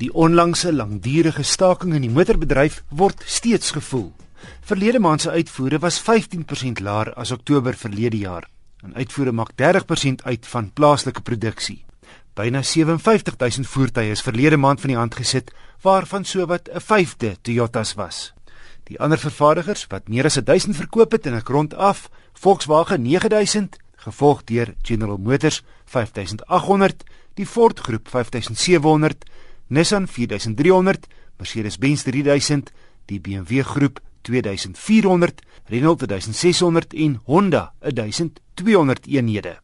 Die onlangse langdurige staking in die motorbedryf word steeds gevoel. Verlede maand se uitvoere was 15% laer as Oktober verlede jaar. En uitvoere maak 30% uit van plaaslike produksie. Byna 57000 voertuie is verlede maand van die hand gesit, waarvan sowat 'n vyfde Toyotas was. Die ander vervaardigers wat meer as 1000 verkoop het in 'n grond af, Volkswagen 9000, gevolg deur General Motors 5800, die Ford groep 5700, Nissan 4300, Mercedes-Benz 3000, die BMW groep 2400, Renault 1600 en Honda 1200 eenhede.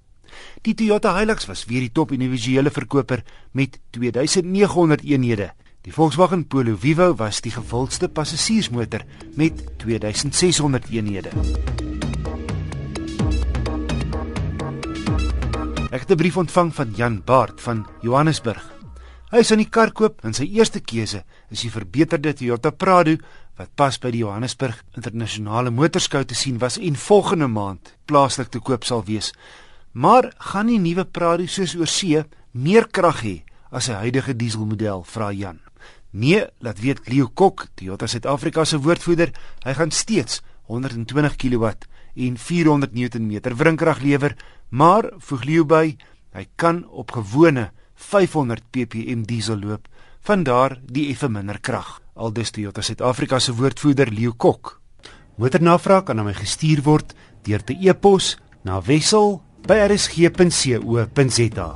Die Toyota Hilux was weer die top individuele verkoper met 2900 eenhede. Die Volkswagen Polo Vivo was die gewildste passasiersmotor met 2600 eenhede. Ek het 'n brief ontvang van Jan Baard van Johannesburg. Hy is aan die kar koop en sy eerste keuse is die verbeterde Toyota Prado wat pas by die Johannesburg Internasionale Motorskou te sien was en volgende maand plaaslik te koop sal wees. Maar gaan die nuwe Prado soos oor see meer krag hê as sy huidige dieselmodel, vra Jan. Nee, laat weet Leo Kok, Toyota Suid-Afrika se woordvoerder, hy gaan steeds 120 kW en 400 Nm wrinkrag lewer, maar voeg Leo by, hy kan op gewone 500 ppm diesel loop, vandaar die effe minder krag. Aldus Toyota Suid-Afrika se woordvoerder Leo Kok. Motornavraag kan aan my gestuur word deur te e-pos na wissel@rsg.co.za.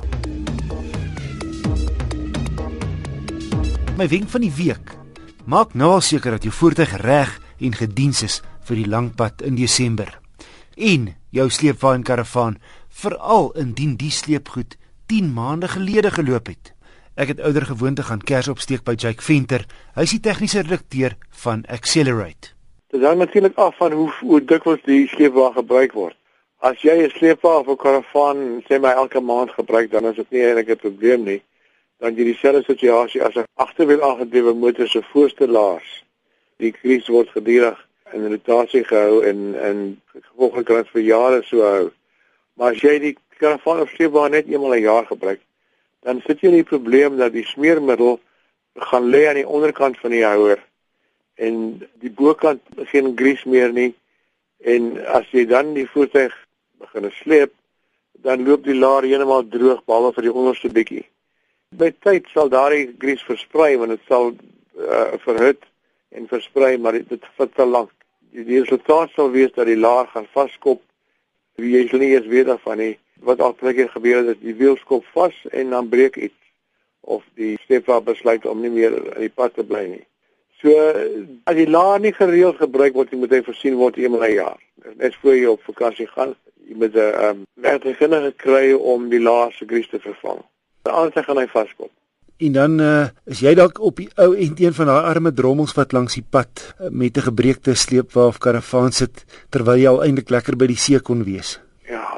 My wenk van die week: Maak nou al seker dat jou voertuig reg en gediens is vir die lang pad in Desember. En jou sleepwa en karavaan, veral indien die sleepgoed 10 maande gelede geloop het. Ek het ouer gewoonte gaan kers opsteek by Jake Venter. Hy is die tegniese redakteur van Accelerate. Dit hang natuurlik af van hoe hoe dikwels die sleepwa gebruik word. As jy 'n sleepwa of 'n karavaan sê my elke maand gebruik, dan is dit nie eintlik 'n probleem nie. Dan jy dieselfde situasie as 'n agterwiel aangedrewe motor se voorste laars. Die kries word gedurig in rotasie gehou en en gevolglik kan dit vir jare so hou. Maar as jy die karavaan of sleepwa net eenmal 'n jaar gebruik, dan sit jy in die probleem dat die smeermiddel gaan lê aan die onderkant van die houer en die bokant geen grease meer nie en as jy dan die voertuig begin sleep dan loop die laar heeltemal droog behalwe vir die onderste bietjie. By tyd sal daardie grease versprei want dit sal uh, verhit en versprei maar dit vat te lank. Die, resultaat sal wees dat die laar gaan vaskop. Jy sal nie eens weet daarvan nie wat altyd gebeur het, die wiel skop vas en dan breek iets of die stepwa besluit om nie meer aan die pad te bly nie. So as die laar nie gereeld gebruik word, moet hy voorsien word eenmal 'n jaar. Net voor jy op vakansie gaan, jy moet 'n ehm um, werkgewer kry om die laar se grease te vervang. Anders gaan hy vaskop. En dan uh, is jy dalk op die ou end een van daai arme drommels wat langs die pad uh, met 'n gebreekte sleepwa of karavaan sit terwyl jy al eintlik lekker by die see kon wees.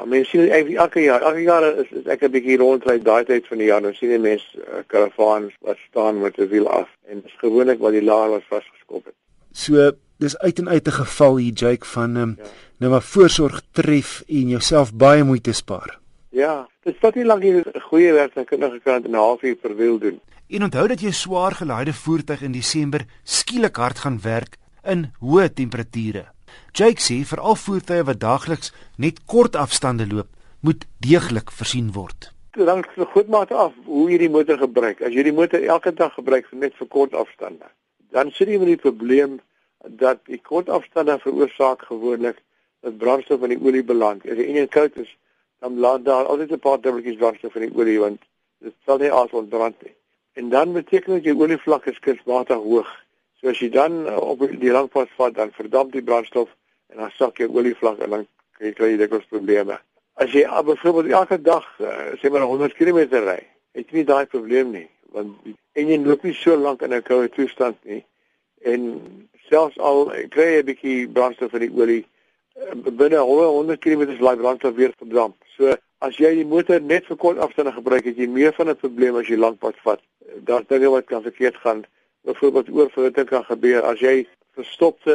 Mense sien dit elke jaar. Elke jaar is, is ek 'n bietjie rondry daai tyd van die jaar. Dan sien jy mense uh, karavaans wat staan met 'n wiel af en dit is gewoonlik waar die laar was vasgeskop het. So, dis uit en uit 'n geval hier Jake van um, ja. nou maar voorsorg tref en jouself baie moeite spaar. Ja, dit vat nie lank jy 'n goeie werk dan kundige kan 'n halfuur per wiel doen. En onthou dat jy swaar gelaaide voertuig in Desember skielik hard gaan werk in hoë temperature. Jake sê vir al voertuie wat daagliks net kort afstande loop, moet deeglik voorsien word. Hang so goed maar af hoe jy die motor gebruik. As jy die motor elke dag gebruik vir net vir kort afstande, dan sit jy met die probleem dat die kort afstande veroorsaak gewoonlik dat brandstof in die olie beland. As die enjin koud is, dan laat daar altyd 'n paar dubbeltjies brandstof in die olie want dit sal nie as ontbrand nie. En dan beteken dit jy olievlak is kunsmatig hoog. So as jy dan op die langpad vat, dan verdamp die brandstof en dan sak jou olievlak en dan kry jy dikwels probleme. As jy ah, byvoorbeeld elke dag uh, sê maar 100 km ry, het jy nie daai probleem nie, want en jy loop nie so lank in 'n koue toestand nie en selfs al kry jy 'n bietjie brandstof in die olie binne 100 km is daai brandstof weer verdamp. So as jy die motor net vir kort afstande gebruik, het jy meer van 'n probleem as jy lank pad vat. Daar's dinge wat kan verkeerd gaan. Byvoorbeeld oorverhitting kan gebeur as jy verstopte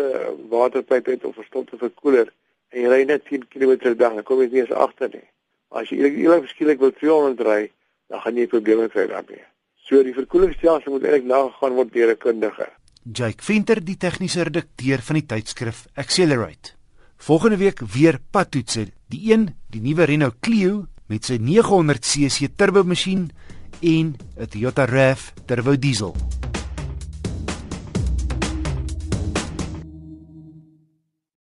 waterpyp het of verstopte verkoeler en jy ry net 10 km per dag, dan kom jy nie eens agter nie. Maar as jy eerlik verskielik wil 200 ry, dan gaan jy probleme kry daarmee. So die verkoelingsstelsel moet eintlik nagegaan word deur 'n kundige. Jake Venter, die tegniese redakteur van die tydskrif Accelerate. Volgende week weer padtoetse. Die een, die nuwe Renault Clio met sy 900cc turbo masjien en 'n Toyota RAV turbo diesel.